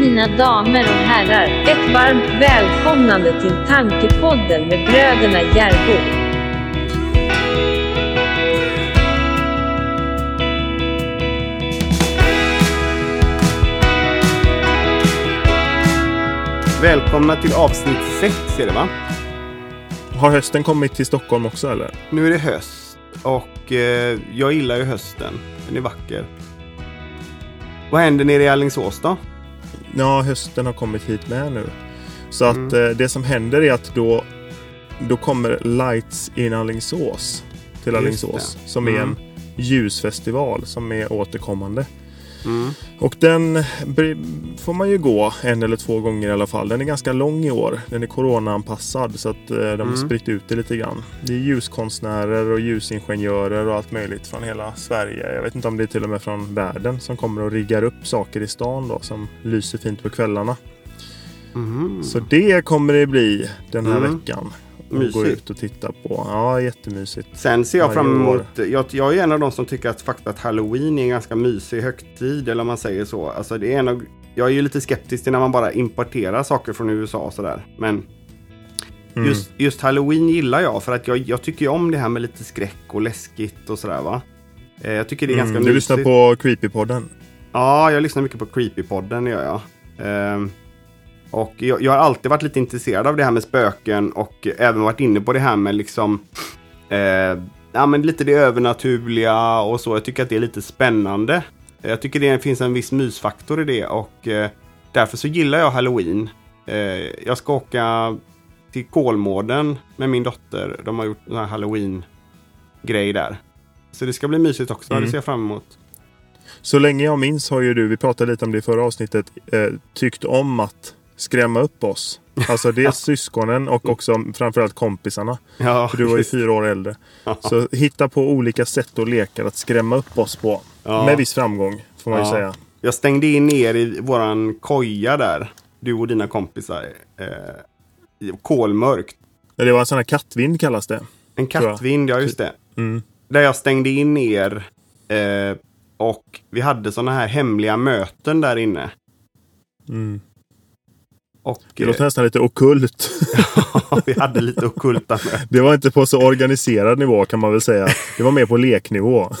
mina damer och herrar, ett varmt välkomnande till Tankepodden med bröderna Järbo. Välkomna till avsnitt 6 är det va? Har hösten kommit till Stockholm också eller? Nu är det höst och eh, jag gillar ju hösten. Den är vacker. Vad händer nere i Alingsås då? Ja, hösten har kommit hit med nu. Så att eh, det som händer är att då, då kommer Lights in Alingsås till Alingsås. Som är Mm. en ljusfestival som är återkommande. Mm. Och den får man ju gå en eller två gånger i alla fall. Den är ganska lång i år. Den är coronaanpassad så att eh, de har Mm. spritt ut det lite grann. Det är ljuskonstnärer och ljusingenjörer och allt möjligt från hela Sverige. Jag vet inte om det är till och med från världen som kommer och riggar upp saker i stan då som lyser fint på kvällarna. Mhm. Så det kommer det bli den här Mm. veckan. Och Mysigt. gå ut och titta på. Ja, jättemysigt. Sen ser jag varje fram emot, jag, jag är en av de som tycker att faktiskt att Halloween är en ganska mysig högtid, eller om man säger så. Alltså det är en av, jag är ju lite skeptisk till när man bara importerar saker från USA och sådär. Men Mm. just, just Halloween gillar jag för att jag, jag tycker om det här med lite skräck och läskigt och sådär va. Eh, Jag tycker det är ganska Mm, du mysigt. lyssnar på Creepypodden. Ja, jag lyssnar mycket på Creepypodden, det gör jag. Och jag, jag har alltid varit lite intresserad av det här med spöken och även varit inne på det här med liksom eh, ja, men lite det övernaturliga och så. Jag tycker att det är lite spännande. Jag tycker det finns en viss mysfaktor i det och eh, därför så gillar jag Halloween. Eh, jag ska åka till Kolmården med min dotter. De har gjort en här Halloween-grej där. Så det ska bli mysigt också, Mm. det ser jag fram emot. Så länge jag minns har ju du, vi pratade lite om det i förra avsnittet, eh, tyckt om att skrämma upp oss. Alltså dels syskonen och också framförallt kompisarna. Ja, För du var ju fyra år äldre. Så hitta på olika sätt och lekar att skrämma upp oss på. Ja. Med viss framgång, får man ju Ja. säga. Jag stängde in er i våran koja där. Du och dina kompisar. Eh, kolmörkt. Men Det var en sån här kattvind kallas det. En kattvind, ja just det. Mm. Där jag stängde in er. Eh, och vi hade såna här hemliga möten där inne. Mm. Och Det låter nästan lite okult. eh, vi hade lite ockulta möten. Det var inte på så organiserad nivå kan man väl säga. Det var mer på leknivå.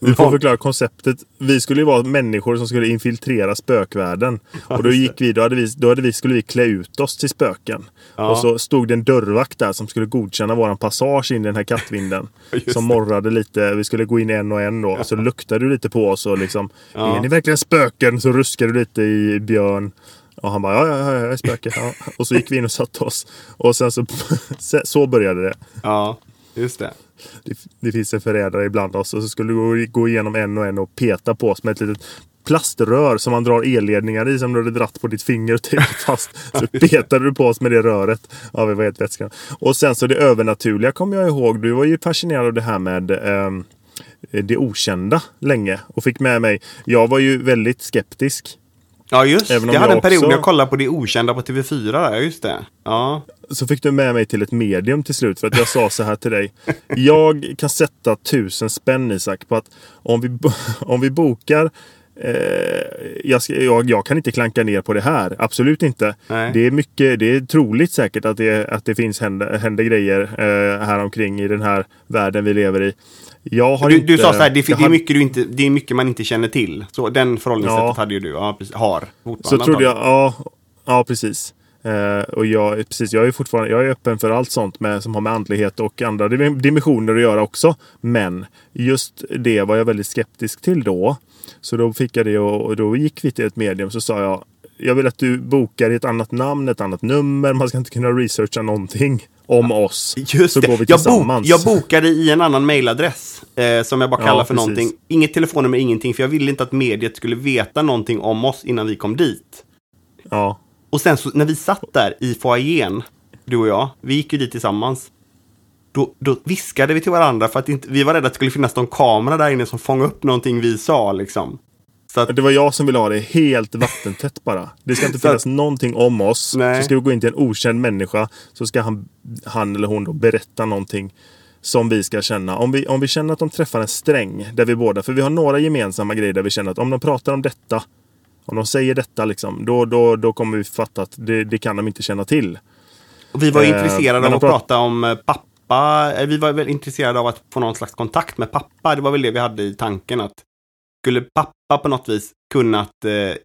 Vi får Ja. förklara konceptet. Vi skulle ju vara människor som skulle infiltrera spökvärlden. Och då gick vi, då, hade vi, då hade vi, skulle vi klä ut oss till spöken. Ja. Och så stod det en dörrvakt där som skulle godkänna våran passage in i den här kattvinden. Just som morrade lite. Vi skulle gå in en och en då. Så luktade du lite på oss och liksom. Ja. Är ni verkligen spöken? Så ruskade du lite i Björn. Och han bara ja, ja, ja, jag är spöke. Ja. Och så gick vi in och satte oss. Och sen så, så började det. Ja, just det. Det, det finns en förrädare ibland oss. Och så skulle du gå, igenom en och en och peta på oss med ett litet plaströr som man drar elledningar i som du hade dratt på ditt finger och tejpat fast. Så petade du på oss med det röret. Ja, vi var helt vätskan. Och sen så det övernaturliga kommer jag ihåg. Du var ju fascinerad av det här med ehm, det okända länge. Och fick med mig. Jag var ju väldigt skeptisk. Ja, just Även om Jag hade en period också- när jag kollade på det okända på TV4 där, just det. Ja, Så fick du med mig till ett medium till slut för att jag sa så här till dig. Jag kan sätta tusen spänn Isak på att om vi, om vi bokar eh, jag, ska, jag, jag kan inte klanka ner på det här. Absolut inte. Nej. Det är mycket, det är troligt säkert att det, att det finns händer, händer grejer eh, här omkring i den här världen vi lever i. Jag har Du, inte, du sa så här, det, det, är mycket du inte, det är mycket man inte känner till. Så den förhållningssättet Ja. hade ju du. Ja, precis. Har. Så trodde jag, ja, ja precis. Eh, och jag, precis, jag är fortfarande jag är öppen för allt sånt med, som har med andlighet och andra dim- dimensioner att göra också. Men just det var jag väldigt skeptisk till då. Så då fick jag det och, och då gick vi till ett medium så sa jag jag vill att du bokar ett annat namn, ett annat nummer. Man ska inte kunna researcha någonting om oss. Just så det. går vi jag, bok, tillsammans. jag bokade i en annan mailadress. Eh, som jag bara Ja, kallar för precis. någonting. Inget telefonnummer, ingenting. För jag ville inte att mediet skulle veta någonting om oss innan vi kom dit. Ja, Och sen så när vi satt där i foajén, du och jag, vi gick ju dit tillsammans. Då, då viskade vi till varandra för att inte, vi var rädda att det skulle finnas någon kamera där inne som fångade upp någonting vi sa liksom. Så att, Det var jag som ville ha det helt vattentätt bara. Det ska inte Så att- finnas någonting om oss. Nej. Så ska vi gå in till en okänd människa. Så ska han, han eller hon då berätta någonting som vi ska känna. Om vi, om vi känner att de träffar en sträng där vi båda, för vi har några gemensamma grejer där vi känner att om de pratar om detta Om de säger detta liksom, då, då, då kommer vi fatta att det, det kan de inte känna till. Och vi var Eh, intresserade av att prat- prata om eh, pappa. Eh, Vi var väl intresserade av att få någon slags kontakt med pappa. Det var väl det vi hade i tanken. att Skulle pappa på något vis kunnat eh,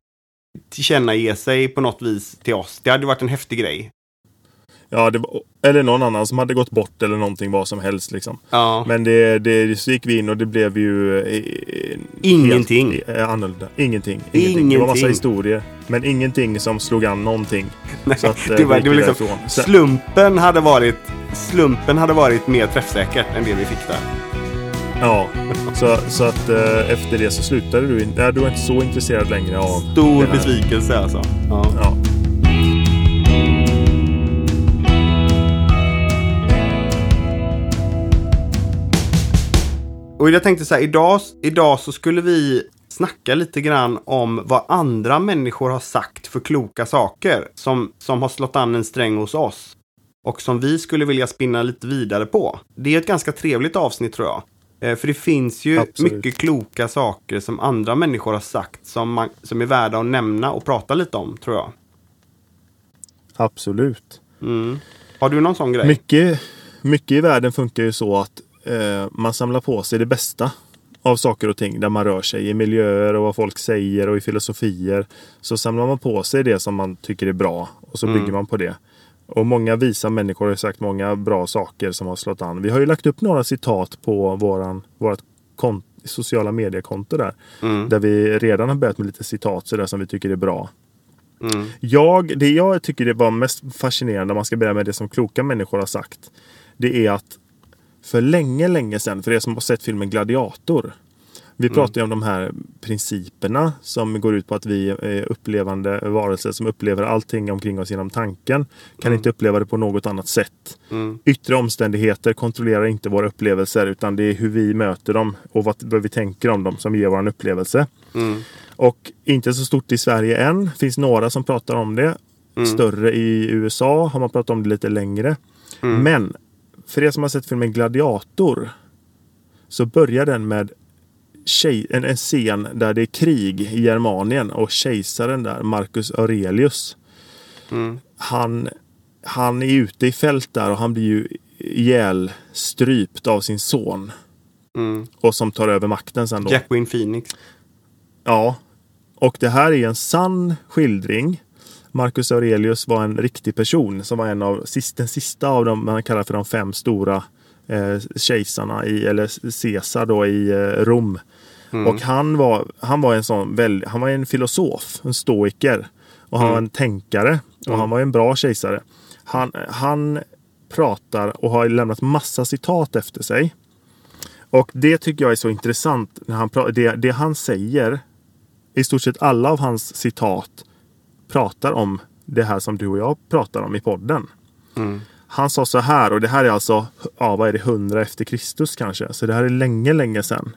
tillkännage sig på något vis till oss? Det hade varit en häftig grej. Ja, var, eller någon annan som hade gått bort eller någonting, vad som helst. Liksom. Ja, Men det, det, så gick vi in och det blev ju... Eh, Ingenting. Helt, eh, annorlunda. Ingenting. Ingenting. Det var massa Ingenting. historier. Men ingenting som slog an någonting. Så att, eh, det var, det var liksom. Sen- slumpen hade varit slumpen hade varit mer träffsäkert än det vi fick där. Ja, så, så att eh, efter det så slutade du. in- Nej, du var inte så intresserad längre av Stor besvikelse alltså. Ja. Ja. Och jag tänkte så här, idag, idag så skulle vi snacka lite grann om vad andra människor har sagt för kloka saker som, som har slått an en sträng hos oss. Och som vi skulle vilja spinna lite vidare på. Det är ett ganska trevligt avsnitt tror jag. Eh, För det finns ju Absolut. mycket kloka saker som andra människor har sagt som, man, som är värda att nämna och prata lite om, tror jag. Absolut. Mm. Har du någon sån grej? Mycket, mycket i världen funkar ju så att eh, man samlar på sig det bästa av saker och ting där man rör sig i miljöer och vad folk säger och i filosofier. Så samlar man på sig det som man tycker är bra och så Mm. bygger man på det. Och många visa människor har sagt många bra saker som har slått an. Vi har ju lagt upp några citat på våran, vårat kont- sociala mediekonto där. Mm. Där vi redan har börjat med lite citat sådär som vi tycker är bra. Mm. Jag, det jag tycker det var mest fascinerande om man ska börja med det som kloka människor har sagt. Det är att för länge, länge sedan, för er som har sett filmen Gladiator. Vi pratar ju om de här principerna som går ut på att vi är upplevande varelser som upplever allting omkring oss genom tanken. Kan inte uppleva det på något annat sätt. Mm. Yttre omständigheter kontrollerar inte våra upplevelser utan det är hur vi möter dem och vad, vi tänker om dem som ger vår upplevelse. Mm. Och inte så stort i Sverige än. finns några som pratar om det. Större i USA har man pratat om det lite längre. Men för er som har sett filmen Gladiator så börjar den med tjej, en, en scen där det är krig i Germanien och kejsaren där, Marcus Aurelius. Mm. Han, han är ute i fält där och han blir ju ihjälstrypt av sin son. Mm. Och som tar över makten sen då. Jacqueline Phoenix. Ja. Och det här är en sann skildring. Marcus Aurelius var en riktig person som var en av den sista av dem man kallar för de fem stora eh, kejsarna i, eller Caesar då i eh, Rom. Och han var, han var en sån väl, han var en filosof, en stoiker. Och han var en tänkare. Och han var en bra kejsare. Han, han pratar och har lämnat massa citat efter sig. Och det tycker jag är så intressant. När han det, det han säger, i stort sett alla av hans citat pratar om det här som du och jag pratar om i podden. Han sa så här, och det här är alltså, ja vad är det, 100 efter Kristus kanske. Så det här är länge, länge sedan.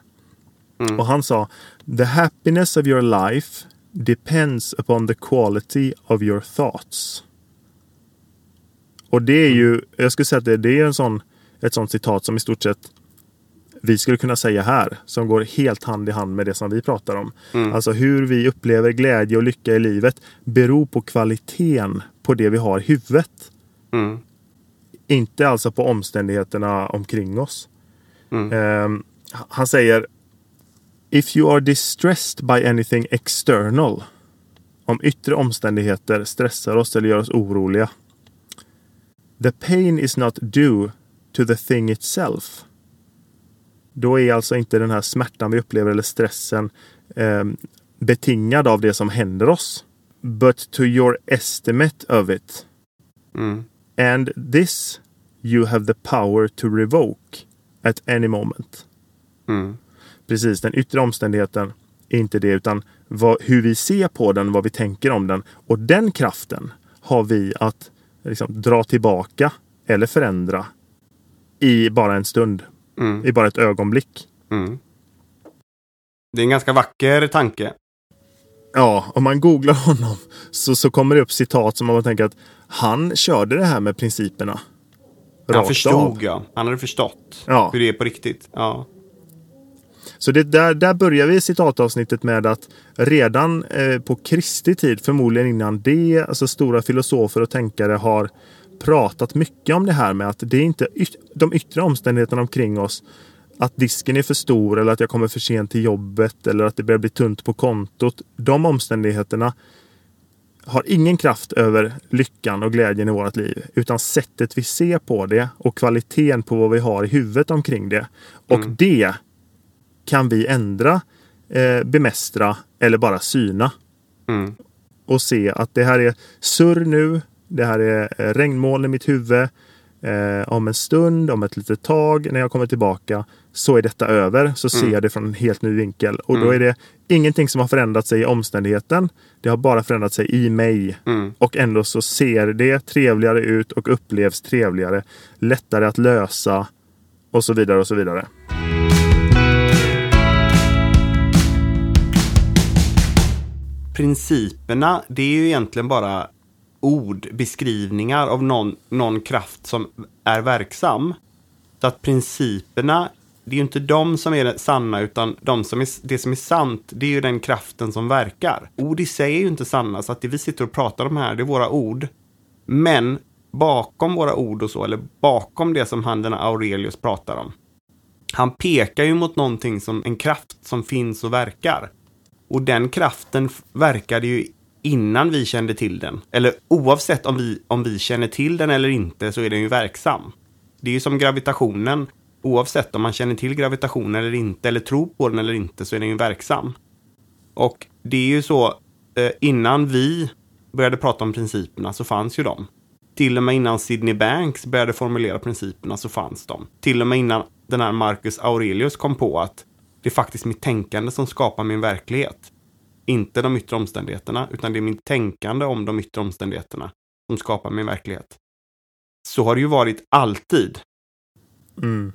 Och han sa, The happiness of your life depends upon the quality of your thoughts. Och det är ju, jag skulle säga att det, det är en sån, ett sånt citat som i stort sett vi skulle kunna säga här, som går helt hand i hand med det som vi pratar om. Alltså hur vi upplever glädje och lycka i livet beror på kvaliteten på det vi har i huvudet. Mm. Inte alltså på omständigheterna omkring oss. Mm. Ehm, han säger If you are distressed by anything external. Om yttre omständigheter stressar oss eller gör oss oroliga. The pain is not due to the thing itself. Då är alltså inte den här smärtan vi upplever eller stressen eh, betingad av det som händer oss. But to your estimate of it. Mm. And this you have the power to revoke at any moment. Mm. Precis, den yttre omständigheten är inte det utan vad, hur vi ser på den, vad vi tänker om den. Och den kraften har vi att liksom, dra tillbaka eller förändra i bara en stund. Mm. I bara ett ögonblick. Mm. Det är en ganska vacker tanke. Ja, om man googlar honom så, så kommer det upp citat som man tänker att han körde det här med principerna. Han förstod av. ja. Han hade förstått Ja. hur det är på riktigt. Ja. Så det där, där börjar vi citatavsnittet med att redan eh, på Kristi tid, förmodligen innan det, alltså stora filosofer och tänkare har pratat mycket om det här med att det är inte yt de yttre omständigheterna omkring oss att disken är för stor eller att jag kommer för sent till jobbet eller att det börjar bli tunt på kontot. De omständigheterna har ingen kraft över lyckan och glädjen i vårt liv. Utan sättet vi ser på det och kvaliteten på vad vi har i huvudet omkring det. Och Mm. det kan vi ändra, eh, bemästra eller bara syna. Mm. Och se att det här är surr nu. Det här är eh, regnmoln i mitt huvud. Eh, om en stund, om ett litet tag, när jag kommer tillbaka så är detta över. Så ser jag det från en helt ny vinkel. Och då är det ingenting som har förändrat sig i omständigheten. Det har bara förändrat sig i mig. Mm. Och ändå så ser det trevligare ut och upplevs trevligare. Lättare att lösa och så vidare och så vidare. Principerna, det är ju egentligen bara ord, beskrivningar av någon, någon kraft som är verksam. Så att principerna, det är ju inte de som är sanna, utan de som är, det som är sant, det är ju den kraften som verkar. Ord i sig är ju inte sanna, så att det vi sitter och pratar om här, det är våra ord. Men bakom våra ord och så, eller bakom det som han den Aurelius pratar om, han pekar ju mot någonting som en kraft som finns och verkar. Och den kraften verkade ju innan vi kände till den. Eller oavsett om vi, om vi känner till den eller inte så är den ju verksam. Det är ju som gravitationen. Oavsett om man känner till gravitationen eller inte, eller tror på den eller inte, så är den ju verksam. Och det är ju så, eh, innan vi började prata om principerna så fanns ju de. Till och med innan Sidney Banks började formulera principerna så fanns de. Till och med innan den här Marcus Aurelius kom på att det är faktiskt mitt tänkande som skapar min verklighet. Inte de yttre omständigheterna, utan det är mitt tänkande om de yttre omständigheterna som skapar min verklighet. Så har det ju varit alltid. Mm.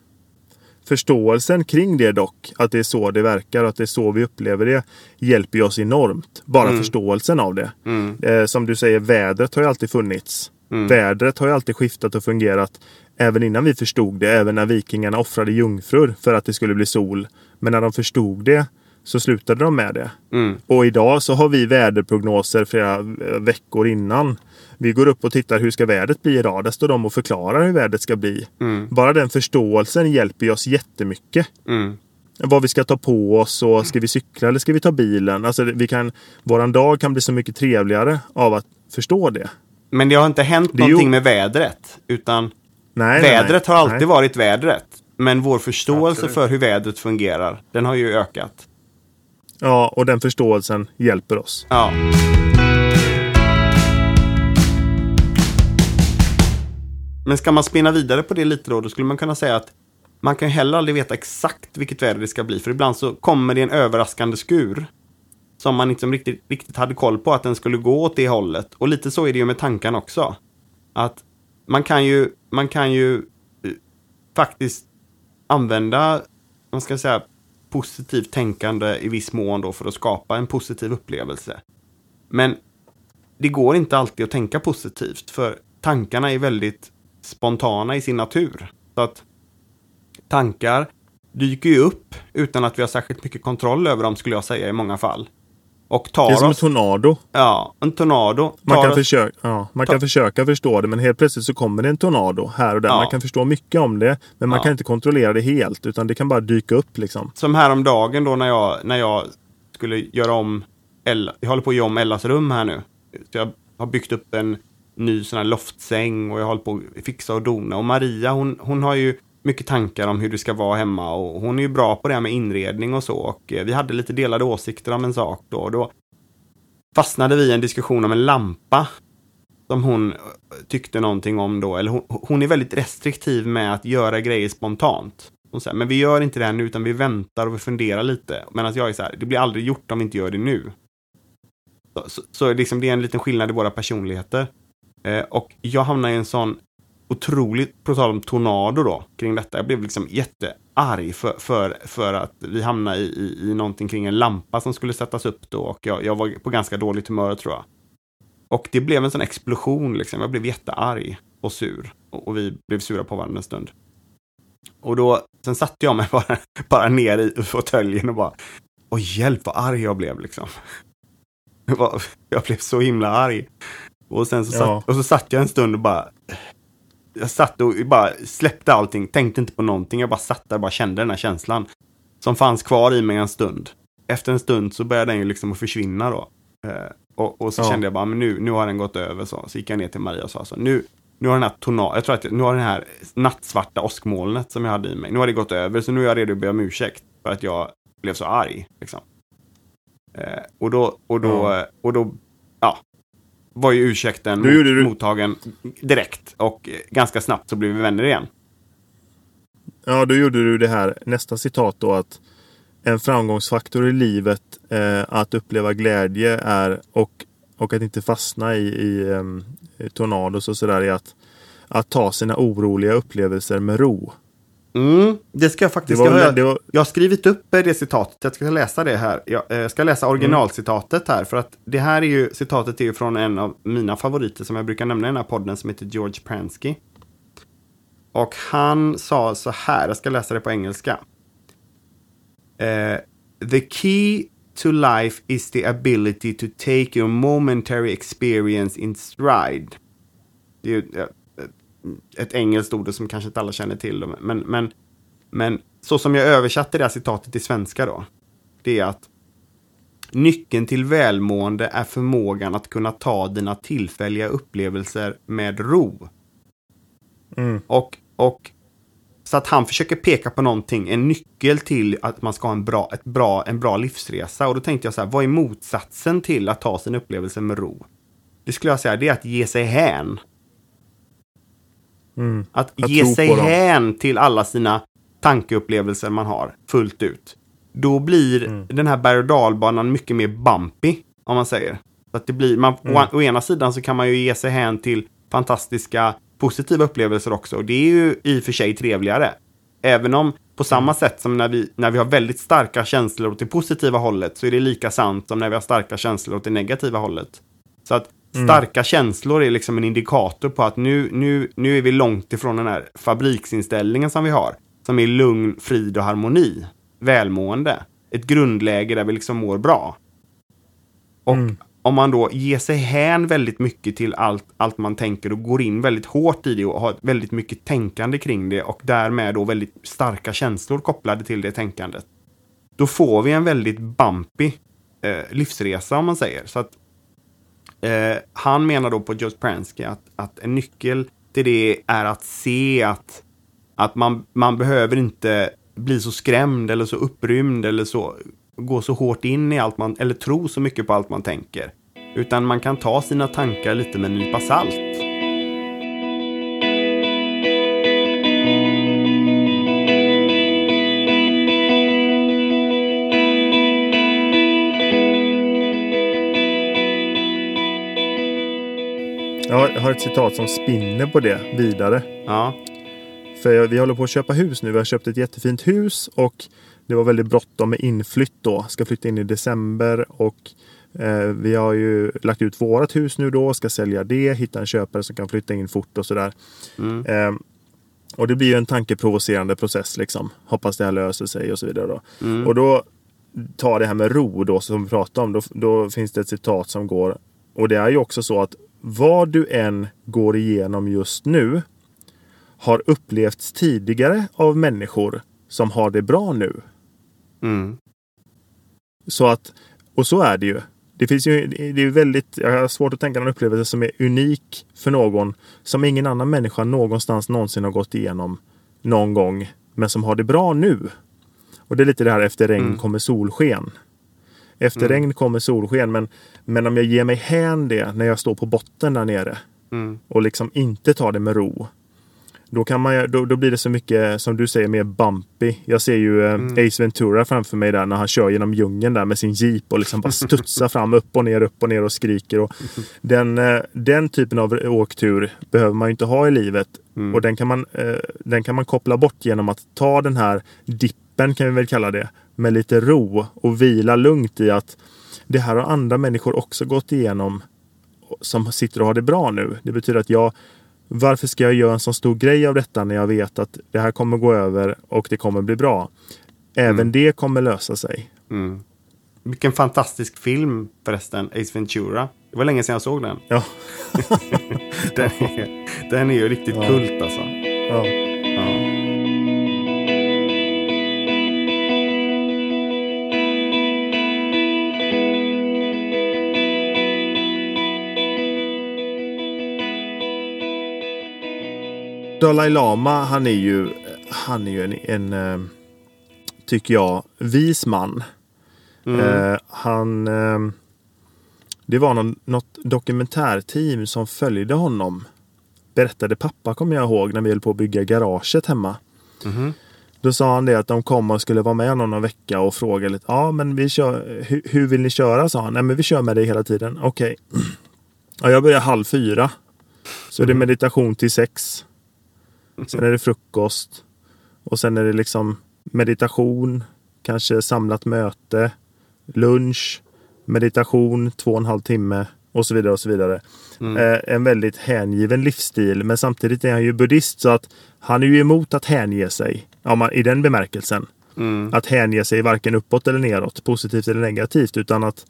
Förståelsen kring det dock, att det är så det verkar och att det är så vi upplever det, hjälper ju oss enormt. Bara Mm. förståelsen av det. Mm, Eh, som du säger, vädret har ju alltid funnits. mm, Vädret har ju alltid skiftat och fungerat. Även innan vi förstod det. Även när vikingarna offrade jungfrur för att det skulle bli sol. Men när de förstod det så slutade de med det. mm, Och idag så har vi väderprognoser flera eh, veckor innan. Vi går upp och tittar hur ska vädret bli idag. Där står de och förklarar hur vädret ska bli. mm, Bara den förståelsen hjälper oss jättemycket. mm, Vad vi ska ta på oss och ska vi cykla eller ska vi ta bilen? Alltså vi kan, våran dag kan bli så mycket trevligare av att förstå det. Men det har inte hänt Det är ju- någonting med vädret, utan Nej, vädret nej. har alltid Nej. varit vädret. Men vår förståelse Absolut. för hur vädret fungerar, den har ju ökat. Ja, och den förståelsen hjälper oss. Ja. Men ska man spinna vidare på det lite då, då skulle man kunna säga att man kan heller aldrig veta exakt vilket väder det ska bli, för ibland så kommer det en överraskande skur som man inte riktigt, riktigt hade koll på att den skulle gå åt det hållet. Och lite så är det ju med tankarna också. Att man kan ju, man kan ju eh, faktiskt använda, man ska säga, positivt tänkande i viss mån då för att skapa en positiv upplevelse. Men det går inte alltid att tänka positivt för tankarna är väldigt spontana i sin natur. Så att tankar dyker ju upp utan att vi har särskilt mycket kontroll över dem skulle jag säga i många fall. Och tar Det är som en oss, tornado. ja, en tornado. Man, kan, oss, försöka, ja, man kan försöka förstå det men helt plötsligt så kommer det en tornado här och där. Ja. Man kan förstå mycket om det men man Ja. kan inte kontrollera det helt utan det kan bara dyka upp liksom. Som häromdagen då när jag, när jag skulle göra om Ella, jag håller på att göra om Ellas rum här nu. Så jag har byggt upp en ny sån här loftsäng och jag håller på att fixa och dona. Och Maria hon, hon har ju mycket tankar om hur det ska vara hemma och hon är ju bra på det här med inredning och så. Och eh, vi hade lite delade åsikter om en sak då. Och då fastnade vi i en diskussion om en lampa som hon eh, tyckte någonting om då. Eller hon, hon är väldigt restriktiv med att göra grejer spontant. Hon säger, men vi gör inte det här nu utan vi väntar och vi funderar lite. Medan jag är så här, det blir aldrig gjort om vi inte gör det nu. Så, så, så liksom det är en liten skillnad i våra personligheter. Eh, och jag hamnar i en sån otroligt, på tal om tornado då, kring detta. Jag blev liksom jättearg för, för, för att vi hamnade i, i, i någonting kring en lampa som skulle sättas upp då. Och jag, jag var på ganska dåligt humör tror jag. Och det blev en sån explosion liksom. Jag blev jättearg och sur. Och, och vi blev sura på varandra en stund. Och då, sen satte jag mig bara, bara ner i fåtöljen och bara, åh hjälp vad arg jag blev liksom. Jag, blev så himla arg. Och sen så, Ja. satt, och så satt jag en stund och bara, jag satt och bara släppte allting, tänkte inte på någonting, jag bara satt där och bara kände den här känslan. Som fanns kvar i mig en stund. Efter en stund så började den ju liksom att försvinna då. Eh, och, och så Ja. kände jag bara, men nu, nu har den gått över så. Så gick jag ner till Maria och sa så, nu, nu har den här tona, jag tror att nu har den här nattsvarta åskmolnet som jag hade i mig, nu har det gått över, så nu är jag redo att be om ursäkt för att jag blev så arg. Liksom. Eh, och då, och då, Ja. och då, ja, var ju ursäkten mot, gjorde du- mottagen direkt och eh, ganska snabbt så blev vi vänner igen. Ja, då gjorde du det här nästa citat då att en framgångsfaktor i livet eh, att uppleva glädje är och, och att inte fastna i, i um, tornados och sådär är att, att ta sina oroliga upplevelser med ro. Mm, det ska jag faktiskt väl- jag, var- jag har skrivit upp det citatet. Jag ska läsa det här. Jag eh, ska läsa originalcitatet här. För att det här är ju, citatet är ju från en av mina favoriter som jag brukar nämna i den här podden som heter George Pransky. Och han sa så här, jag ska läsa det på engelska. Eh, the key to life is the ability to take your momentary experience in stride. Det är ju ett engelskt ord som kanske inte alla känner till. Men, men, men så som jag översatte det här citatet till svenska då. Det är att nyckeln till välmående är förmågan att kunna ta dina tillfälliga upplevelser med ro. Mm. Och, och så att han försöker peka på någonting, en nyckel till att man ska ha en bra, ett bra, en bra livsresa. Och då tänkte jag så här, vad är motsatsen till att ta sin upplevelse med ro? Det skulle jag säga, det är att ge sig hän. Mm. Att Jag ge sig hän till alla sina tankeupplevelser man har fullt ut. Då blir Mm. den här berg och dalbanan mycket mer bumpy, om man säger. Så att det blir, man, Mm. å, å ena sidan så kan man ju ge sig hän till fantastiska positiva upplevelser också. Och det är ju i och för sig trevligare. Även om på samma Mm. sätt som när vi, när vi har väldigt starka känslor åt det positiva hållet så är det lika sant som när vi har starka känslor åt det negativa hållet. Så att Mm. starka känslor är liksom en indikator på att nu, nu, nu är vi långt ifrån den här fabriksinställningen som vi har. Som är lugn, frid och harmoni. Välmående. Ett grundläge där vi liksom mår bra. Och Mm. om man då ger sig hän väldigt mycket till allt, allt man tänker och går in väldigt hårt i det och har väldigt mycket tänkande kring det och därmed då väldigt starka känslor kopplade till det tänkandet. Då får vi en väldigt bumpy eh, livsresa om man säger. Så att eh, han menar då på Just Pransky att, att en nyckel till det är att se att, att man, man behöver inte bli så skrämd eller så upprymd eller så gå så hårt in i allt man, eller tro så mycket på allt man tänker. Utan man kan ta sina tankar lite med en nypa salt. Jag har ett citat som spinner på det vidare. Ja, För jag- vi håller på att köpa hus nu. Vi har köpt ett jättefint hus och det var väldigt bråttom med inflytt då. Ska flytta in i december och eh, vi har ju lagt ut vårat hus nu då. Ska sälja det, hitta en köpare som kan flytta in fort och sådär. Mm. Eh, och det blir ju en tankeprovocerande process liksom. Hoppas det här löser sig och så vidare då. Mm. Och då ta det här med ro då som vi pratade om. Då, då finns det ett citat som går. Och det är ju också så att vad du än går igenom just nu har upplevts tidigare av människor som har det bra nu. mm, Så att, och så är det ju. Det finns ju, det är väldigt, jag har svårt att tänka någon upplevelse som är unik för någon som ingen annan människa någonstans någonsin har gått igenom någon gång, men som har det bra nu. Och det är lite det här efter regn Mm. kommer solsken. Efter Mm. regn kommer solsken, men, men om jag ger mig hän det när jag står på botten där nere mm, och liksom inte tar det med ro. Då, kan man, då, då blir det så mycket, som du säger, mer bumpy. Jag ser ju eh, Mm. Ace Ventura framför mig där när han kör genom djungeln där med sin jeep och liksom bara studsar fram, upp och ner, upp och ner och skriker. Och den, eh, den typen av åktur behöver man ju inte ha i livet. Mm. Och den kan, man, eh, den kan man koppla bort genom att ta den här dippen, kan vi väl kalla det, med lite ro och vila lugnt i att det här har andra människor också gått igenom som sitter och har det bra nu. Det betyder att jag varför ska jag göra en så stor grej av detta när jag vet att det här kommer gå över och det kommer bli bra? Även Mm. det kommer lösa sig. Mm. Vilken fantastisk film förresten, Ace Ventura. Det var länge sedan jag såg den. Ja, Den är, den är ju riktigt Ja. kult alltså. ja. Ja. Dalai Lama, han är ju, han är ju en, en eh, tycker jag, vis man. Mm. Eh, han... Eh, det var någon, något dokumentärteam som följde honom. Berättade pappa, kommer jag ihåg, när vi höll på att bygga garaget hemma. Mhm. Då sa han det att de kom och skulle vara med honom någon vecka och fråga lite. Ja, men vi kör, hur, hur vill ni köra? sa han. Nej, men vi kör med dig hela tiden. Okej. Ja, jag börjar halv fyra. Så det är meditation till sex. Sen är det frukost. Och sen är det liksom meditation, kanske samlat möte, lunch, meditation, två och en halv timme och så vidare och så vidare. Eh, en väldigt hängiven livsstil. Men samtidigt är han ju buddhist så att han är ju emot att hänge sig. Ja, man, I den bemärkelsen. Mm. Att hänge sig varken uppåt eller neråt, positivt eller negativt. Utan att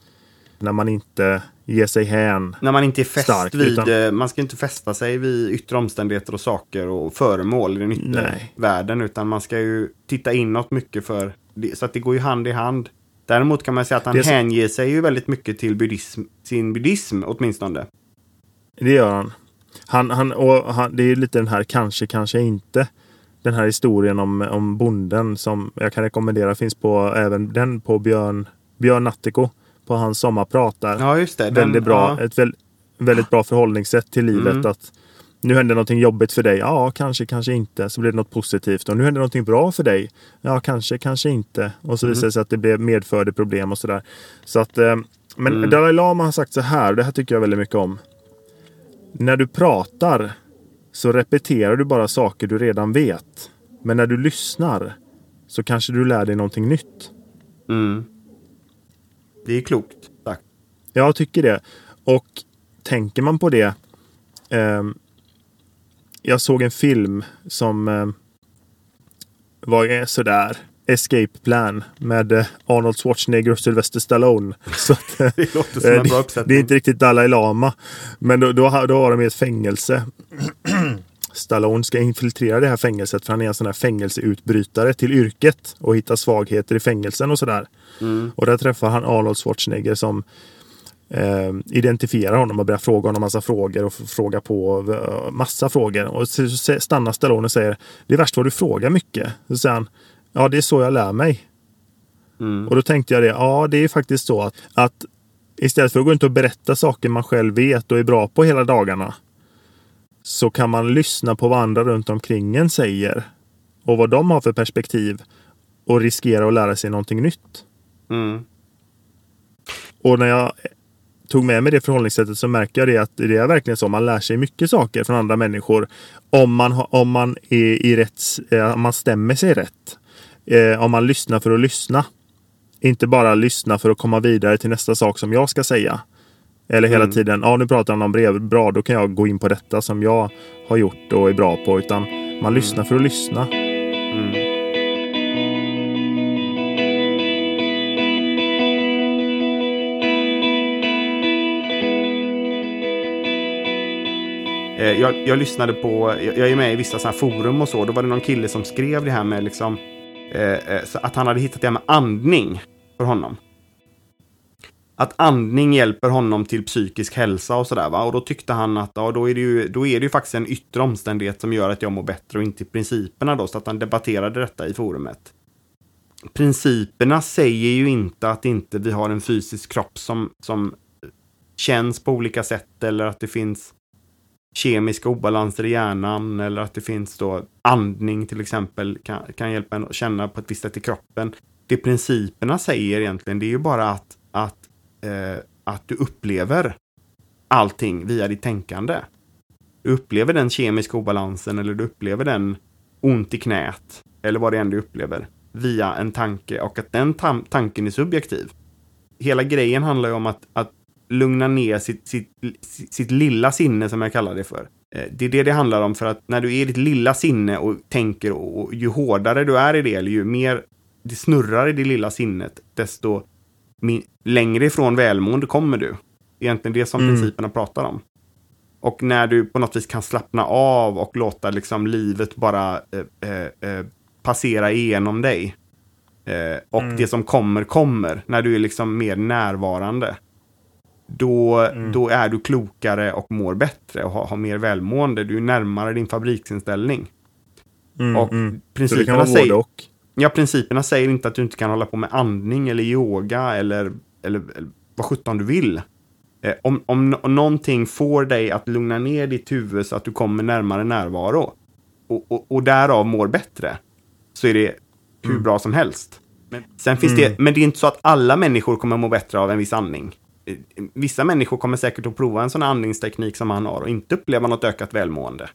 när man inte ger sig hän. När man inte är fäst Stark, vid, utan- eh, man ska inte fästa sig vid yttre omständigheter och saker och föremål i den yttre Nej. världen. Utan man ska ju titta inåt mycket för, så att det går ju hand i hand. Däremot kan man säga att han Det hänger sig ju väldigt mycket till buddhism, sin buddhism åtminstone. Det gör han. han, han, och han det är lite den här kanske, kanske inte. Den här historien om, om bonden som jag kan rekommendera finns på även den på Björn, Björn Nattiko. På hans sommarprat där. Ja, just det. Den- väldigt bra. ja. Ett väl, väldigt bra förhållningssätt till livet. Mm. att Nu händer någonting jobbigt för dig. Ja, kanske, kanske inte. Så blir det något positivt. Och nu händer någonting bra för dig. Ja, kanske, kanske inte. Och så visar det sig att det blev medförde problem och sådär. Så att, eh, men Mm. Dalai Lama har sagt så här. Det här tycker jag väldigt mycket om. När du pratar så repeterar du bara saker du redan vet. Men när du lyssnar så kanske du lär dig någonting nytt. Mm. Det är klokt sagt. Jag tycker det. Och tänker man på det. ehm, jag såg en film som ehm, var eh, sådär. Escape Plan med eh, Arnold Schwarzenegger och Sylvester Stallone. Så att, eh, Det låter som en Eh, bra uppsättning. det är inte riktigt Dalai Lama. Men då, då, då var de i ett fängelse. Stallone ska infiltrera det här fängelset för han är en sån här fängelseutbrytare till yrket och hitta svagheter i fängelsen och sådär. Och där träffar han Arnold Schwarzenegger som eh, identifierar honom och börjar fråga honom massa frågor och fråga på eh, massa frågor. Och så stannar Stallone och säger Det är värst vad du frågar mycket. Så säger han Ja, det är så jag lär mig. Mm. Och då tänkte jag det, ja det är faktiskt så att, att istället för att gå runt och berätta saker man själv vet och är bra på hela dagarna så kan man lyssna på vad andra runt omkring en säger och vad de har för perspektiv och riskera att lära sig någonting nytt. Mm. Och när jag tog med mig det förhållningssättet så märker jag det att det är verkligen så. Man lär sig mycket saker från andra människor om man, om man, är i rätt, eh, om man stämmer sig rätt. Eh, om man lyssnar för att lyssna. Inte bara lyssna för att komma vidare till nästa sak som jag ska säga. Eller hela Mm. tiden, ja nu pratar han om brev, bra då kan jag gå in på detta som jag har gjort och är bra på. Utan man lyssnar för att lyssna. Mm. Eh, Jag, jag lyssnade på, jag är med i vissa sådana här forum och så, då var det någon kille som skrev det här med liksom, eh, eh, så att han hade hittat det här med andning för honom. Att andning hjälper honom till psykisk hälsa och sådär va. Och då tyckte han att ja, då, är det ju, då är det ju faktiskt en yttre omständighet som gör att jag mår bättre och inte principerna då. Så att han debatterade detta i forumet. Principerna säger ju inte att inte vi har en fysisk kropp som, som känns på olika sätt eller att det finns kemiska obalanser i hjärnan eller att det finns då andning till exempel kan, kan hjälpa en att känna på ett visst sätt i kroppen. Det principerna säger egentligen det är ju bara att, att, eh, att du upplever allting via ditt tänkande. Du upplever den kemiska obalansen eller du upplever den ont i knät eller vad det än du upplever via en tanke och att den tam- tanken är subjektiv. Hela grejen handlar ju om att, att lugna ner sitt, sitt, sitt lilla sinne som jag kallar det för. Eh, det är det det handlar om för att när du är i ditt lilla sinne och tänker och och ju hårdare du är i det, eller ju mer det snurrar i det lilla sinnet, desto längre ifrån välmående kommer du. Egentligen det som Mm. principerna pratar om. Och när du på något vis kan slappna av och låta liksom livet bara eh, eh, eh, passera igenom dig. Eh, och Mm. det som kommer, kommer. När du är liksom mer närvarande. Då, Mm. då är du klokare och mår bättre och har, har mer välmående. Du är närmare din fabriksinställning. Mm, Och mm. Så det kan principerna vara säger, och. Ja, principerna säger inte att du inte kan hålla på med andning eller yoga eller, eller, eller vad sjutton du vill. Eh, om, om, om någonting får dig att lugna ner ditt huvud så att du kommer närmare närvaro och, och, och därav mår bättre, så är det hur Mm. bra som helst. Men, sen finns det, men det är inte så att alla människor kommer må bättre av en viss andning. Eh, Vissa människor kommer säkert att prova en sån andningsteknik som han har och inte uppleva något ökat välmående.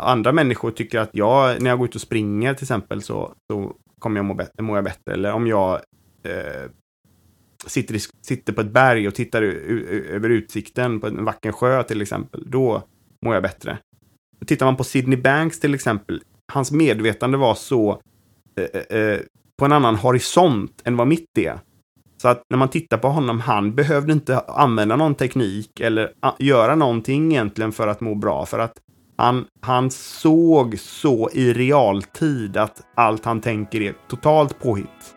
Andra människor tycker att jag, när jag går ut och springer till exempel, så, så kommer jag må bättre, mår jag bättre. Eller om jag eh, sitter, i, sitter på ett berg och tittar u, u, över utsikten på en vacker sjö till exempel, då mår jag bättre. Tittar man på Sidney Banks till exempel, hans medvetande var så eh, eh, eh, på en annan horisont än vad mitt är. Så att när man tittar på honom, han behövde inte använda någon teknik eller göra någonting egentligen för att må bra. För att han, han såg så i realtid att allt han tänker är totalt påhitt.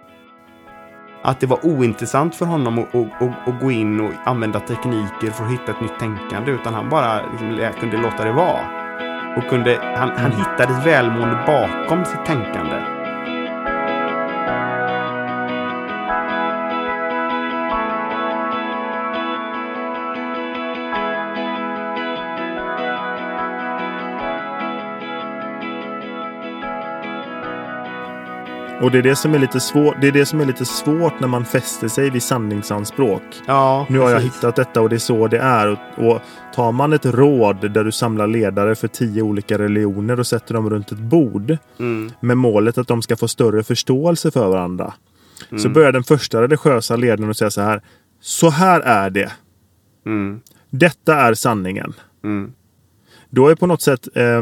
Att det var ointressant för honom att, att, att, att gå in och använda tekniker för att hitta ett nytt tänkande. Utan han bara liksom, kunde låta det vara. Och kunde, han, han hittade ett välmående bakom sitt tänkande. Och det är det som är lite svårt. Det är det som är lite svårt när man fäster sig vid sanningsanspråk. Ja, Nu har jag hittat detta och det är så det är. Och, och tar man ett råd där du samlar ledare för tio olika religioner och sätter dem runt ett bord Mm, med målet att de ska få större förståelse för varandra. Mm. Så börjar den första religiösa ledaren att säga så här. Så här är det. mm, Detta är sanningen. mm, Då är på något sätt eh,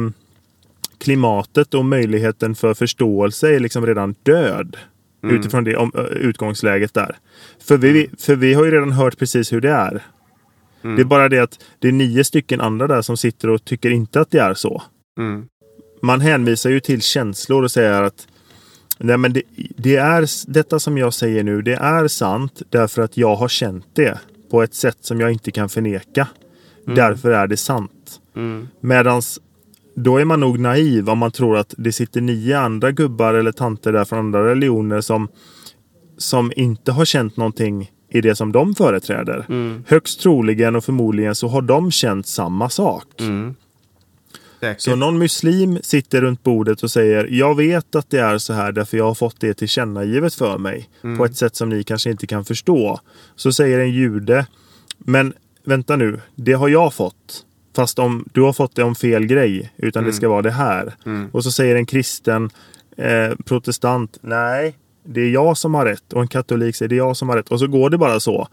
klimatet och möjligheten för förståelse är liksom redan död. Mm. Utifrån det om, utgångsläget där. För vi, för vi har ju redan hört precis hur det är. Mm. Det är bara det att det är nio stycken andra där som sitter och tycker inte att det är så. mm, Man hänvisar ju till känslor och säger att Nej, men det, det är detta som jag säger nu. Det är sant därför att jag har känt det på ett sätt som jag inte kan förneka. Därför är det sant. mm, Medans då är man nog naiv om man tror att det sitter nio andra gubbar eller tanter där från andra religioner som, som inte har känt någonting i det som de företräder. mm, Högst troligen och förmodligen så har de känt samma sak. mm. Så någon muslim sitter runt bordet och säger Jag vet att det är så här därför jag har fått det tillkännagivet för mig. På ett sätt som ni kanske inte kan förstå. Så säger en jude Men vänta nu, det har jag fått. Fast om du har fått det om fel grej. Utan det ska vara det här. Och så säger en kristen eh, protestant Nej, det är jag som har rätt. Och en katolik säger det är jag som har rätt. Och så går det bara så.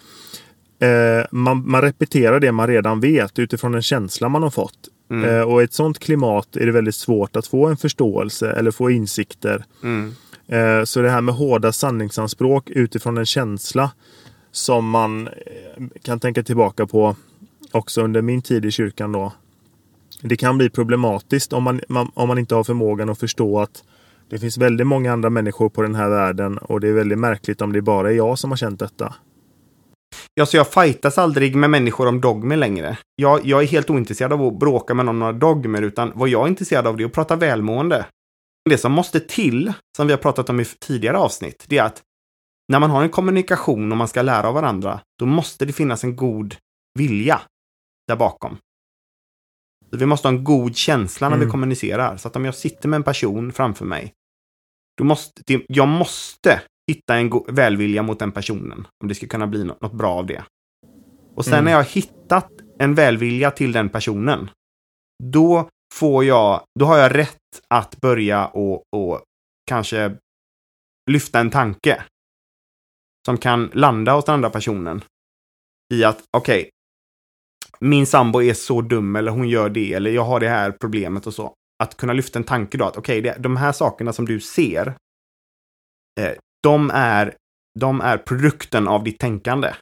Eh, man, man repeterar det man redan vet utifrån en känsla man har fått. Eh, och i ett sånt klimat är det väldigt svårt att få en förståelse eller få insikter. Mm, Eh, så det här med hårda sanningsanspråk utifrån en känsla som man eh, kan tänka tillbaka på också under min tid i kyrkan då. Det kan bli problematiskt om man, man, om man inte har förmågan att förstå att det finns väldigt många andra människor på den här världen och det är väldigt märkligt om det bara är jag som har känt detta. Ja, så jag fightas aldrig med människor om dogmer längre. Jag, jag är helt ointresserad av att bråka med någon om några dogmer, utan vad jag är intresserad av det är att prata välmående. Det som måste till, som vi har pratat om i tidigare avsnitt, det är att när man har en kommunikation och man ska lära av varandra, då måste det finnas en god vilja där bakom. Så vi måste ha en god känsla när vi Mm. kommunicerar. Så att om jag sitter med en person framför mig, då måste, jag måste hitta en välvilja mot den personen. Om det ska kunna bli något, något bra av det. Och sen Mm. när jag har hittat en välvilja till den personen, då får jag, då har jag rätt att börja och, och kanske lyfta en tanke. Som kan landa hos den andra personen. I att, okej, min sambo är så dum eller hon gör det eller jag har det här problemet och så. Att kunna lyfta en tanke då att okej, okay, de här sakerna som du ser, eh, de, är, de är produkten av ditt tänkande.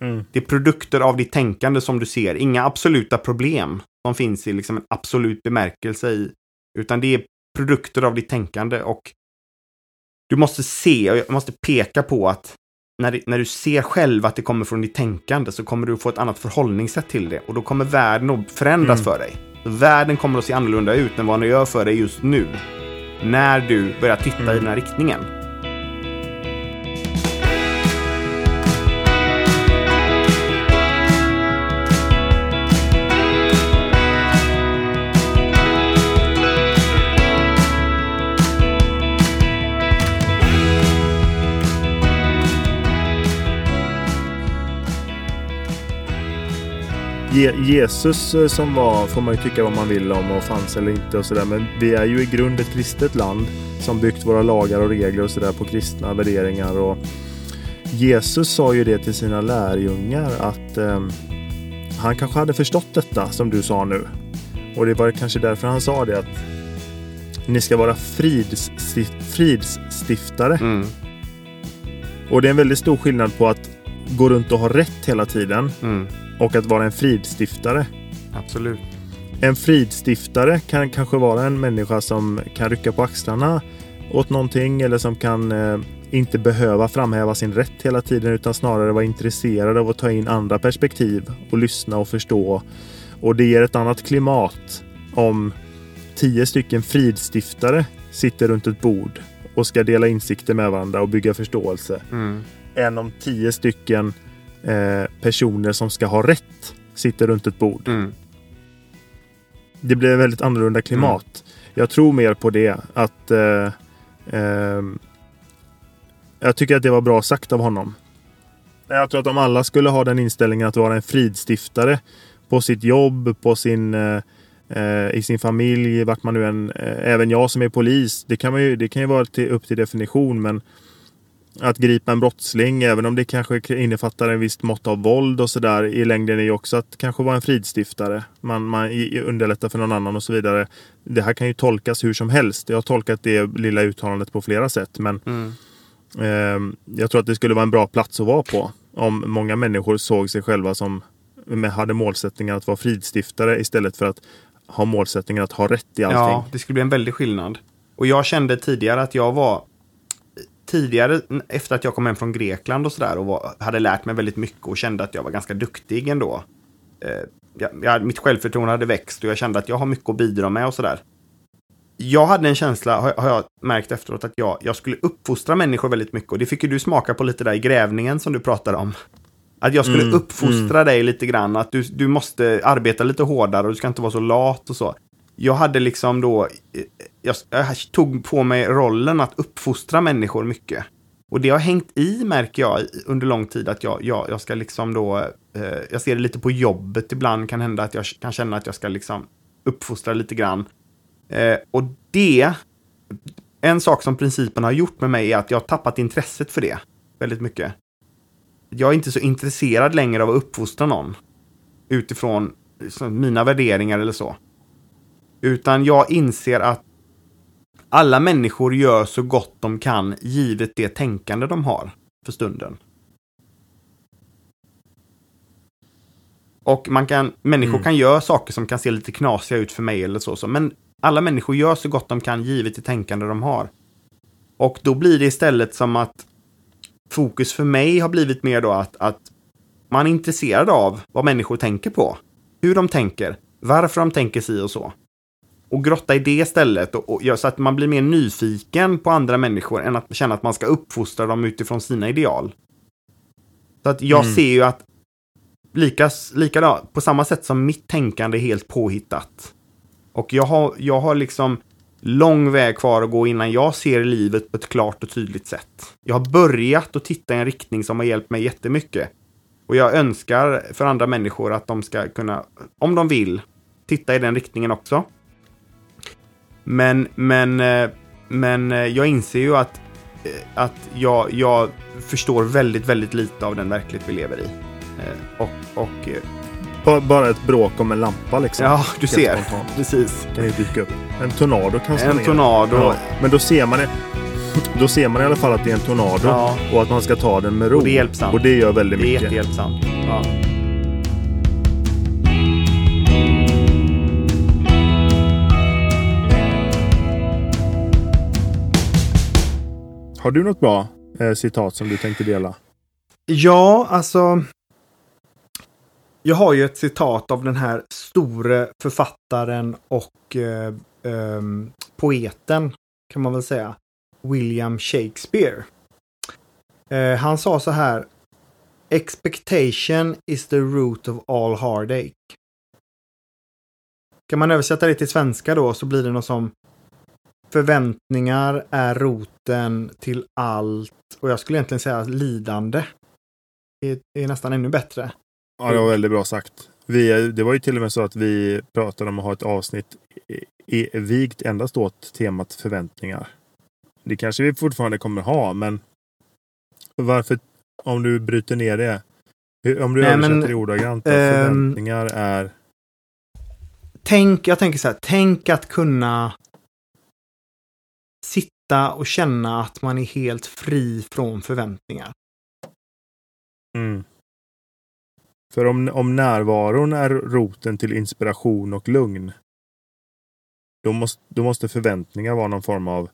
Mm. Det är produkter av ditt tänkande som du ser, inga absoluta problem som finns i liksom en absolut bemärkelse i, utan det är produkter av ditt tänkande och du måste se, och jag måste peka på att när, när du ser själv att det kommer från ditt tänkande så kommer du få ett annat förhållningssätt till det och då kommer världen att förändras Mm. för dig. Världen kommer att se annorlunda ut än vad den gör för dig just nu. När du börjar titta Mm. i den här riktningen. Jesus eh, som var, får man ju tycka vad man vill om och fanns eller inte och sådär. Men vi är ju i grund ett kristet land som byggt våra lagar och regler och sådär på kristna värderingar. Och Jesus sa ju det till sina lärjungar att eh, han kanske hade förstått detta som du sa nu. Och det var kanske därför han sa det att ni ska vara fridsstift, fridsstiftare. Mm, Och det är en väldigt stor skillnad på att gå runt och ha rätt hela tiden mm, och att vara en fridstiftare. absolut. En fridstiftare kan kanske vara en människa som kan rycka på axlarna åt någonting eller som kan eh, inte behöva framhäva sin rätt hela tiden utan snarare vara intresserad av att ta in andra perspektiv och lyssna och förstå. Och det ger ett annat klimat om tio stycken fridstiftare sitter runt ett bord och ska dela insikter med varandra och bygga förståelse Mm, än om tio stycken eh, personer som ska ha rätt sitter runt ett bord. mm, Det blir väldigt annorlunda klimat. Jag tror mer på det. Att eh, ehm, Jag tycker att det var bra sagt av honom. Jag tror att om alla skulle ha den inställningen att vara en fridstiftare på sitt jobb, på sin, eh, eh, i sin familj, vart man nu än... Eh, även jag som är polis, det kan, man ju, det kan ju vara till, upp till definition, men att gripa en brottsling, även om det kanske innefattar en visst mått av våld och sådär i längden är ju också att kanske vara en fridstiftare. Man, man underlättar för någon annan och så vidare. Det här kan ju tolkas hur som helst. Jag har tolkat det lilla uttalandet på flera sätt, men mm. Ehm, jag tror att det skulle vara en bra plats att vara på. Om många människor såg sig själva som hade målsättningen att vara fridstiftare istället för att ha målsättningen att ha rätt i allting. Ja, det skulle bli en väldig skillnad. Och jag kände tidigare att jag var tidigare efter att jag kom hem från Grekland och sådär och var, hade lärt mig väldigt mycket och kände att jag var ganska duktig ändå. Eh, jag, jag, mitt självförtroende hade växt och jag kände att jag har mycket att bidra med och sådär. Jag hade en känsla, har, har jag märkt efteråt, att jag, jag skulle uppfostra människor väldigt mycket. Och det fick ju du smaka på lite där i grävningen som du pratade om. Att jag skulle Mm, uppfostra dig lite grann, att du, du måste arbeta lite hårdare och du ska inte vara så lat och så. Jag hade liksom då, eh, jag, jag tog på mig rollen att uppfostra människor mycket. Och det har hängt i, märker jag, under lång tid att jag, jag, jag ska liksom då, eh, jag ser det lite på jobbet ibland, kan hända att jag kan känna att jag ska liksom uppfostra lite grann. Eh, och det, en sak som principen har gjort med mig är att jag har tappat intresset för det väldigt mycket. Jag är inte så intresserad längre av att uppfostra någon utifrån liksom, mina värderingar eller så. Utan jag inser att alla människor gör så gott de kan givet det tänkande de har för stunden. Och man kan, människor Mm. kan göra saker som kan se lite knasiga ut för mig eller så, så. Men alla människor gör så gott de kan givet det tänkande de har. Och då blir det istället som att fokus för mig har blivit mer då att, att man är intresserad av vad människor tänker på. Hur de tänker, varför de tänker si och så. Och grotta i det istället, och, och, gör så att man blir mer nyfiken på andra människor än att känna att man ska uppfostra dem utifrån sina ideal. Så att jag Mm. ser ju att lika, likadant, på samma sätt som mitt tänkande är helt påhittat. Och jag har, jag har liksom lång väg kvar att gå innan jag ser livet på ett klart och tydligt sätt. Jag har börjat att titta i en riktning som har hjälpt mig jättemycket. Och jag önskar för andra människor att de ska kunna, om de vill, titta i den riktningen också. Men, men, eh, men eh, jag inser ju att, eh, att jag, jag förstår väldigt, väldigt lite av den verklighet vi lever i. Och, och Ba- Bara ett bråk om en lampa liksom. ja, du Helt ser. spontant. Precis. Kan ju dyka upp. En tornado kan slå En ner. tornado. Ja, men då ser man det. Då ser man i alla fall att det är en tornado. Ja. Och att man ska ta den med ro. Och det är hjälpsamt. Och det gör väldigt Det är mycket. jättehjälpsamt. Ja. Har du något bra eh, citat som du tänkte dela? Ja, alltså. Jag har ju ett citat av den här store författaren och eh, ehm, poeten kan man väl säga. William Shakespeare. Eh, han sa så här. Expectation is the root of all heartache. Kan man översätta det till svenska då så blir det något som Förväntningar är roten till allt och jag skulle egentligen säga lidande. Det är nästan ännu bättre. Ja, det var väldigt bra sagt. Vi, det var ju till och med så att vi pratade om att ha ett avsnitt i, vigt endast åt temat förväntningar. Det kanske vi fortfarande kommer ha, men varför, om du bryter ner det, om du Nej, översätter men, det ordagrant, att ehm, förväntningar är... Tänk, jag tänker så här, tänk att kunna sitta och känna att man är helt fri från förväntningar. Mm. För om, om närvaron är roten till inspiration och lugn, då måste, då måste förväntningar vara någon form av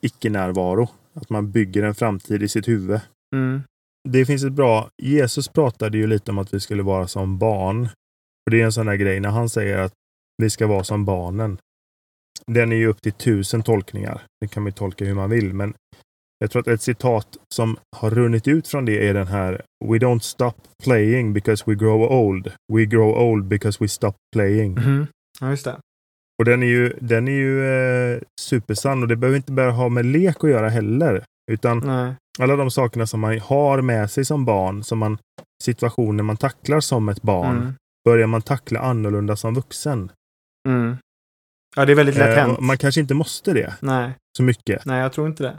icke-närvaro. Att man bygger en framtid i sitt huvud. Mm. Det finns ett bra... Jesus pratade ju lite om att vi skulle vara som barn. Och Det är en sån där grej när han säger att vi ska vara som barnen. Den är ju upp till tusen tolkningar. Det kan man ju tolka hur man vill, men jag tror att ett citat som har runnit ut från det är den här We don't stop playing because we grow old. We grow old because we stop playing. Mhm. Ja, just det. Och den är ju, den är ju eh, supersann och det behöver inte bara ha med lek att göra heller. Utan Nej. alla de sakerna som man har med sig som barn, som man situationer man tacklar som ett barn, Mm. börjar man tackla annorlunda som vuxen. Mm. Ja, det är väldigt lätt Eh, hänt. och man kanske inte måste det Nej, så mycket. nej, jag tror inte det.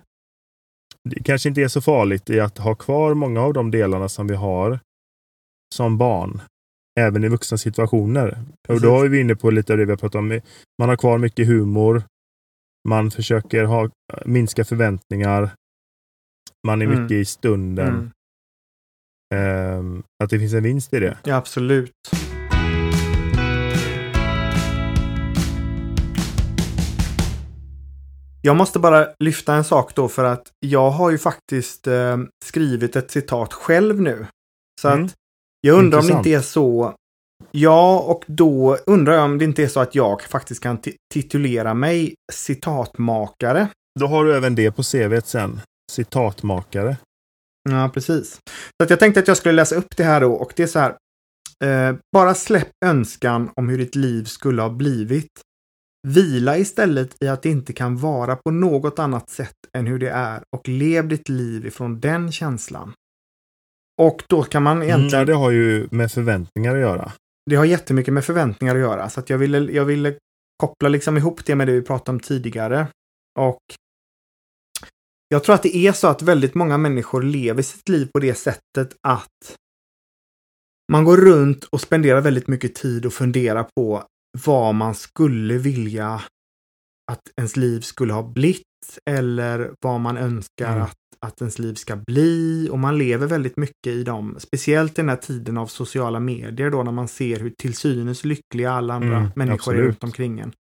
Det kanske inte är så farligt i att ha kvar många av de delarna som vi har som barn. Även i vuxna situationer. Och Precis. då är vi inne på lite av det vi har pratat om. Man har kvar mycket humor. Man försöker ha, minska förväntningar. Man är Mm. mycket i stunden. Mm. Ehm, att det finns en vinst i det. Ja, absolut. Jag måste bara lyfta en sak då för att jag har ju faktiskt eh, skrivit ett citat själv nu. Så Mm. att jag undrar om det Intressant. inte är så. Ja, och då undrar jag om det inte är så att jag faktiskt kan ti- titulera mig citatmakare. Då har du även det på CVt sen. Citatmakare. Ja, precis. Så att jag tänkte att jag skulle läsa upp det här då och det är så här. Eh, bara släpp önskan om hur ditt liv skulle ha blivit. Vila istället i att det inte kan vara på något annat sätt än hur det är och lev ditt liv ifrån den känslan. Och då kan man egentligen, Mm, det har ju med förväntningar att göra. det har jättemycket med förväntningar att göra. Så att jag ville, jag ville koppla liksom ihop det med det vi pratade om tidigare. Och jag tror att det är så att väldigt många människor lever sitt liv på det sättet att man går runt och spenderar väldigt mycket tid och funderar på vad man skulle vilja att ens liv skulle ha blivit eller vad man önskar Mm. att, att ens liv ska bli. Och man lever väldigt mycket i dem, speciellt i den här tiden av sociala medier då när man ser hur till synes lyckliga alla andra Mm, människor är absolut. runt omkring en.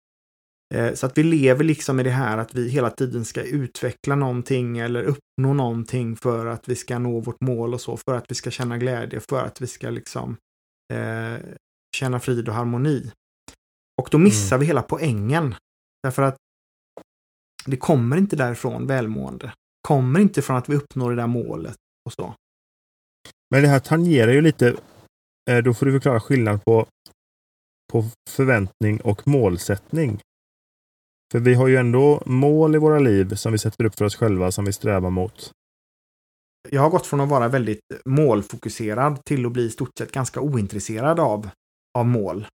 Eh, Så att vi lever liksom i det här att vi hela tiden ska utveckla någonting eller uppnå någonting för att vi ska nå vårt mål och så, för att vi ska känna glädje, för att vi ska liksom eh, känna frid och harmoni. Och då missar vi hela poängen. Därför att det kommer inte därifrån välmående. Kommer inte från att vi uppnår det där målet och så. Men det här tangerar ju lite, eh, då får du förklara skillnad på, på förväntning och målsättning. För vi har ju ändå mål i våra liv som vi sätter upp för oss själva, som vi strävar mot. Jag har gått från att vara väldigt målfokuserad till att bli i stort sett ganska ointresserad av, av mål.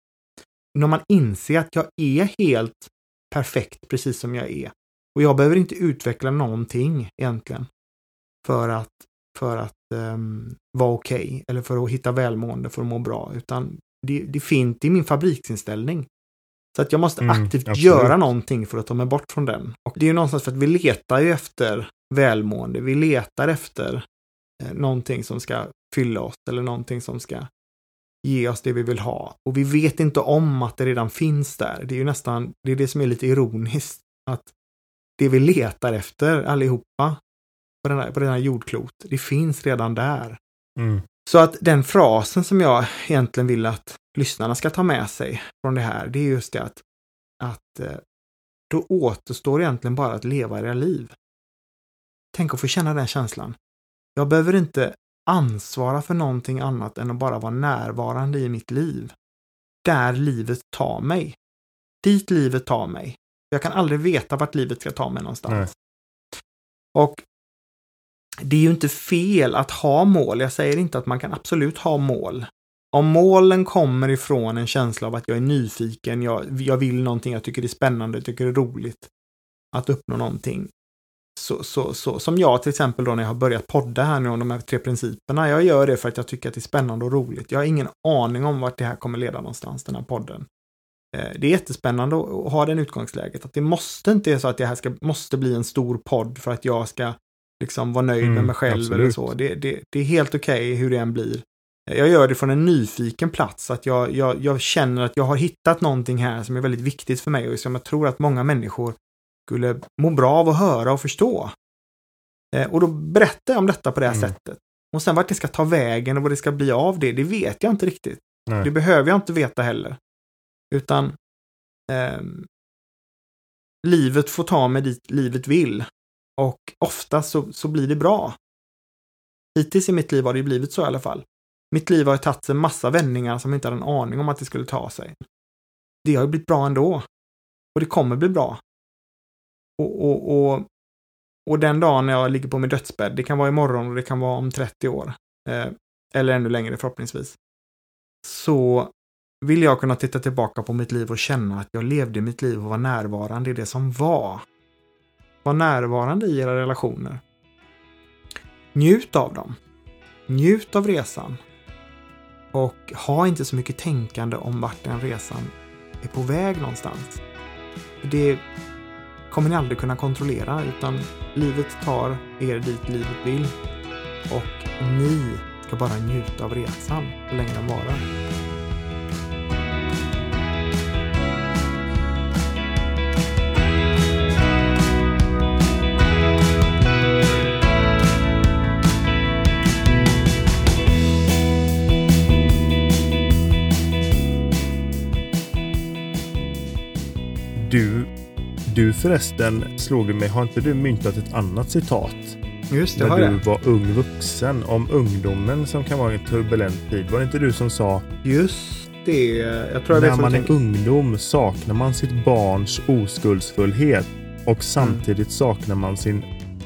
När man inser att jag är helt perfekt precis som jag är. Och jag behöver inte utveckla någonting egentligen. För att, för att um, vara okej okay, eller för att hitta välmående, för att må bra, utan det, det, är min fabriksinställning. Så att jag måste Mm, aktivt absolut. göra någonting för att ta mig bort från den. Och det är ju någonstans för att vi letar ju efter välmående. Vi letar efter eh, någonting som ska fylla oss eller någonting som ska ge oss det vi vill ha. Och vi vet inte om att det redan finns där. Det är ju nästan, det är det som är lite ironiskt. Att det vi letar efter allihopa på den här, på den här jordklot, det finns redan där. Mm. Så att den frasen som jag egentligen vill att lyssnarna ska ta med sig från det här, det är just det att, att eh, då återstår egentligen bara att leva era liv. Tänk att få känna den känslan. Jag behöver inte ansvara för någonting annat än att bara vara närvarande i mitt liv. Där livet tar mig. Dit livet tar mig. Jag kan aldrig veta vart livet ska ta mig någonstans. Nej. Och det är ju inte fel att ha mål. Jag säger inte att man kan absolut ha mål. Om målen kommer ifrån en känsla av att jag är nyfiken, jag, jag vill någonting, jag tycker det är spännande, jag tycker det är roligt att uppnå någonting. Så, så, så, som jag till exempel då när jag har börjat podda här nu om de här tre principerna. Jag gör det för att jag tycker att det är spännande och roligt. Jag har ingen aning om vart det här kommer leda någonstans, den här podden. Eh, Det är jättespännande att ha den utgångsläget. Att det måste inte vara så att det här ska, måste bli en stor podd för att jag ska liksom vara nöjd med Mm, mig själv eller absolut. så. Det, det, det är helt okej hur det än blir. Eh, Jag gör det från en nyfiken plats. Att jag, jag, jag känner att jag har hittat någonting här som är väldigt viktigt för mig och som jag tror att många människor skulle må bra av att höra och förstå. Eh, Och då berättar jag om detta på det här Mm. sättet. Och sen vart det ska ta vägen och vad det ska bli av det, det vet jag inte riktigt. Nej. Det behöver jag inte veta heller. Utan ehm, livet får ta mig dit livet vill. Och ofta så, så blir det bra. Hittills i mitt liv har det blivit så i alla fall. Mitt liv har tagit en massa vändningar som jag inte hade en aning om att det skulle ta sig. Det har ju blivit bra ändå. Och det kommer bli bra. Och, och, och, och den dagen när jag ligger på min dödsbädd, det kan vara imorgon och det kan vara om 30 år. Eh, eller ännu längre förhoppningsvis. Så vill jag kunna titta tillbaka på mitt liv och känna att jag levde mitt liv och var närvarande i det som var. Var närvarande i era relationer. Njut av dem. Njut av resan. Och ha inte så mycket tänkande om vart den resan är på väg någonstans. Det kommer ni aldrig kunna kontrollera utan livet tar er dit livet vill. Och ni ska bara njuta av resan så länge den varar. Du, du förresten slog det mig, har inte du myntat ett annat citat? Just det, när har du jag. var ung vuxen om ungdomen som kan vara en turbulent tid. Var det inte du som sa Just det. Jag tror jag när man du är tänker. ungdom saknar man sitt barns oskuldsfullhet Mm. och samtidigt saknar man sin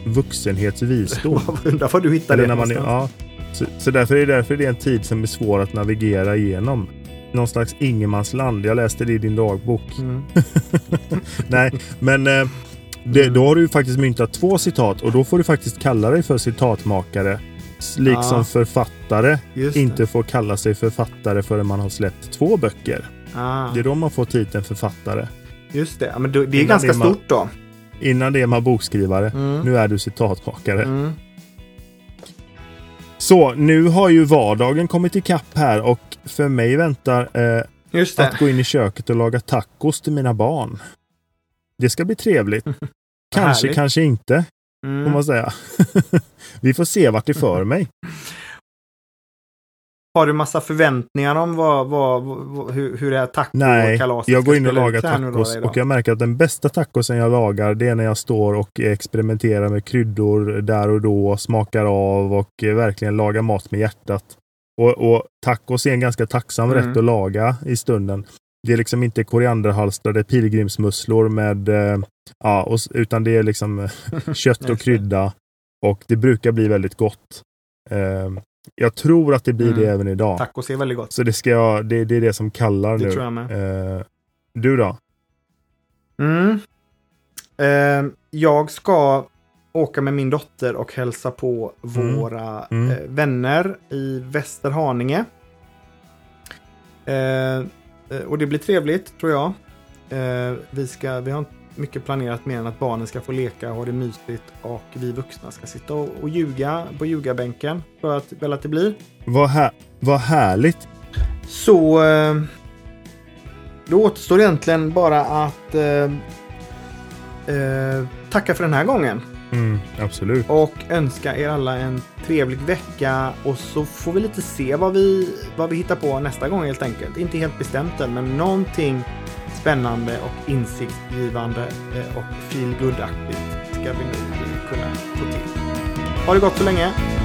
vuxenhets visdom. Undrar var du hittade Eller det när man är, ja, så, så därför är det därför det är en tid som är svår att navigera igenom. Någon slags ingenmansland. Jag läste det i din dagbok. Mm. Nej, men eh, det, Mm. då har du ju faktiskt myntat två citat och då får du faktiskt kalla dig för citatmakare. Liksom Ja. författare Just inte får kalla sig författare förrän man har släppt två böcker. det. Ah, Det är då man får titeln författare. just det. Ja, men det är Innan ganska det man- stort då. Innan det är man bokskrivare. Mm. Nu är du citatmakare. Mm. Så, nu har ju vardagen kommit ikapp här och för mig väntar eh, att gå in i köket och laga tacos till mina barn. Det ska bli trevligt. Kanske, kanske inte, får Mm. man säga. Vi får se vart det för mig. Har du massa förväntningar om vad, vad, vad, hur, hur det här Nej, tacokalaset jag ska går in och lagar tacos och jag märker att den bästa tacosen jag lagar det är när jag står och experimenterar med kryddor där och då, smakar av och eh, verkligen lagar mat med hjärtat. Och, och tacos är en ganska tacksam Mm. rätt att laga i stunden. Det är liksom inte korianderhalstrade pilgrimsmusslor med, eh, ja, och, utan det är liksom eh, kött och krydda. Och det brukar bli väldigt gott. Jag tror att det blir Mm. det även idag. Tacos är väldigt gott. Så det, ska jag, det, det är det som kallar Det nu. tror jag med. Eh, du då? Mm. Eh, jag ska åka med min dotter och hälsa på våra Mm. Eh, vänner i Västerhaninge. Eh, eh, och det blir trevligt tror jag. Eh, vi, ska, vi har inte mycket planerat mer än att barnen ska få leka och ha det mysigt och vi vuxna ska sitta och, och ljuga på ljugarbänken. Jag att, väl att det blir. Vad, här, vad härligt. Så eh, då återstår egentligen bara att eh, eh, tacka för den här gången. Mm, absolut. Och önska er alla en trevlig vecka och så får vi lite se vad vi, vad vi hittar på nästa gång helt enkelt. Inte helt bestämt än, men någonting spännande och insiktsgivande eh, och feelgood-aktigt ska vi nog kunna få till. Ha det gott så länge!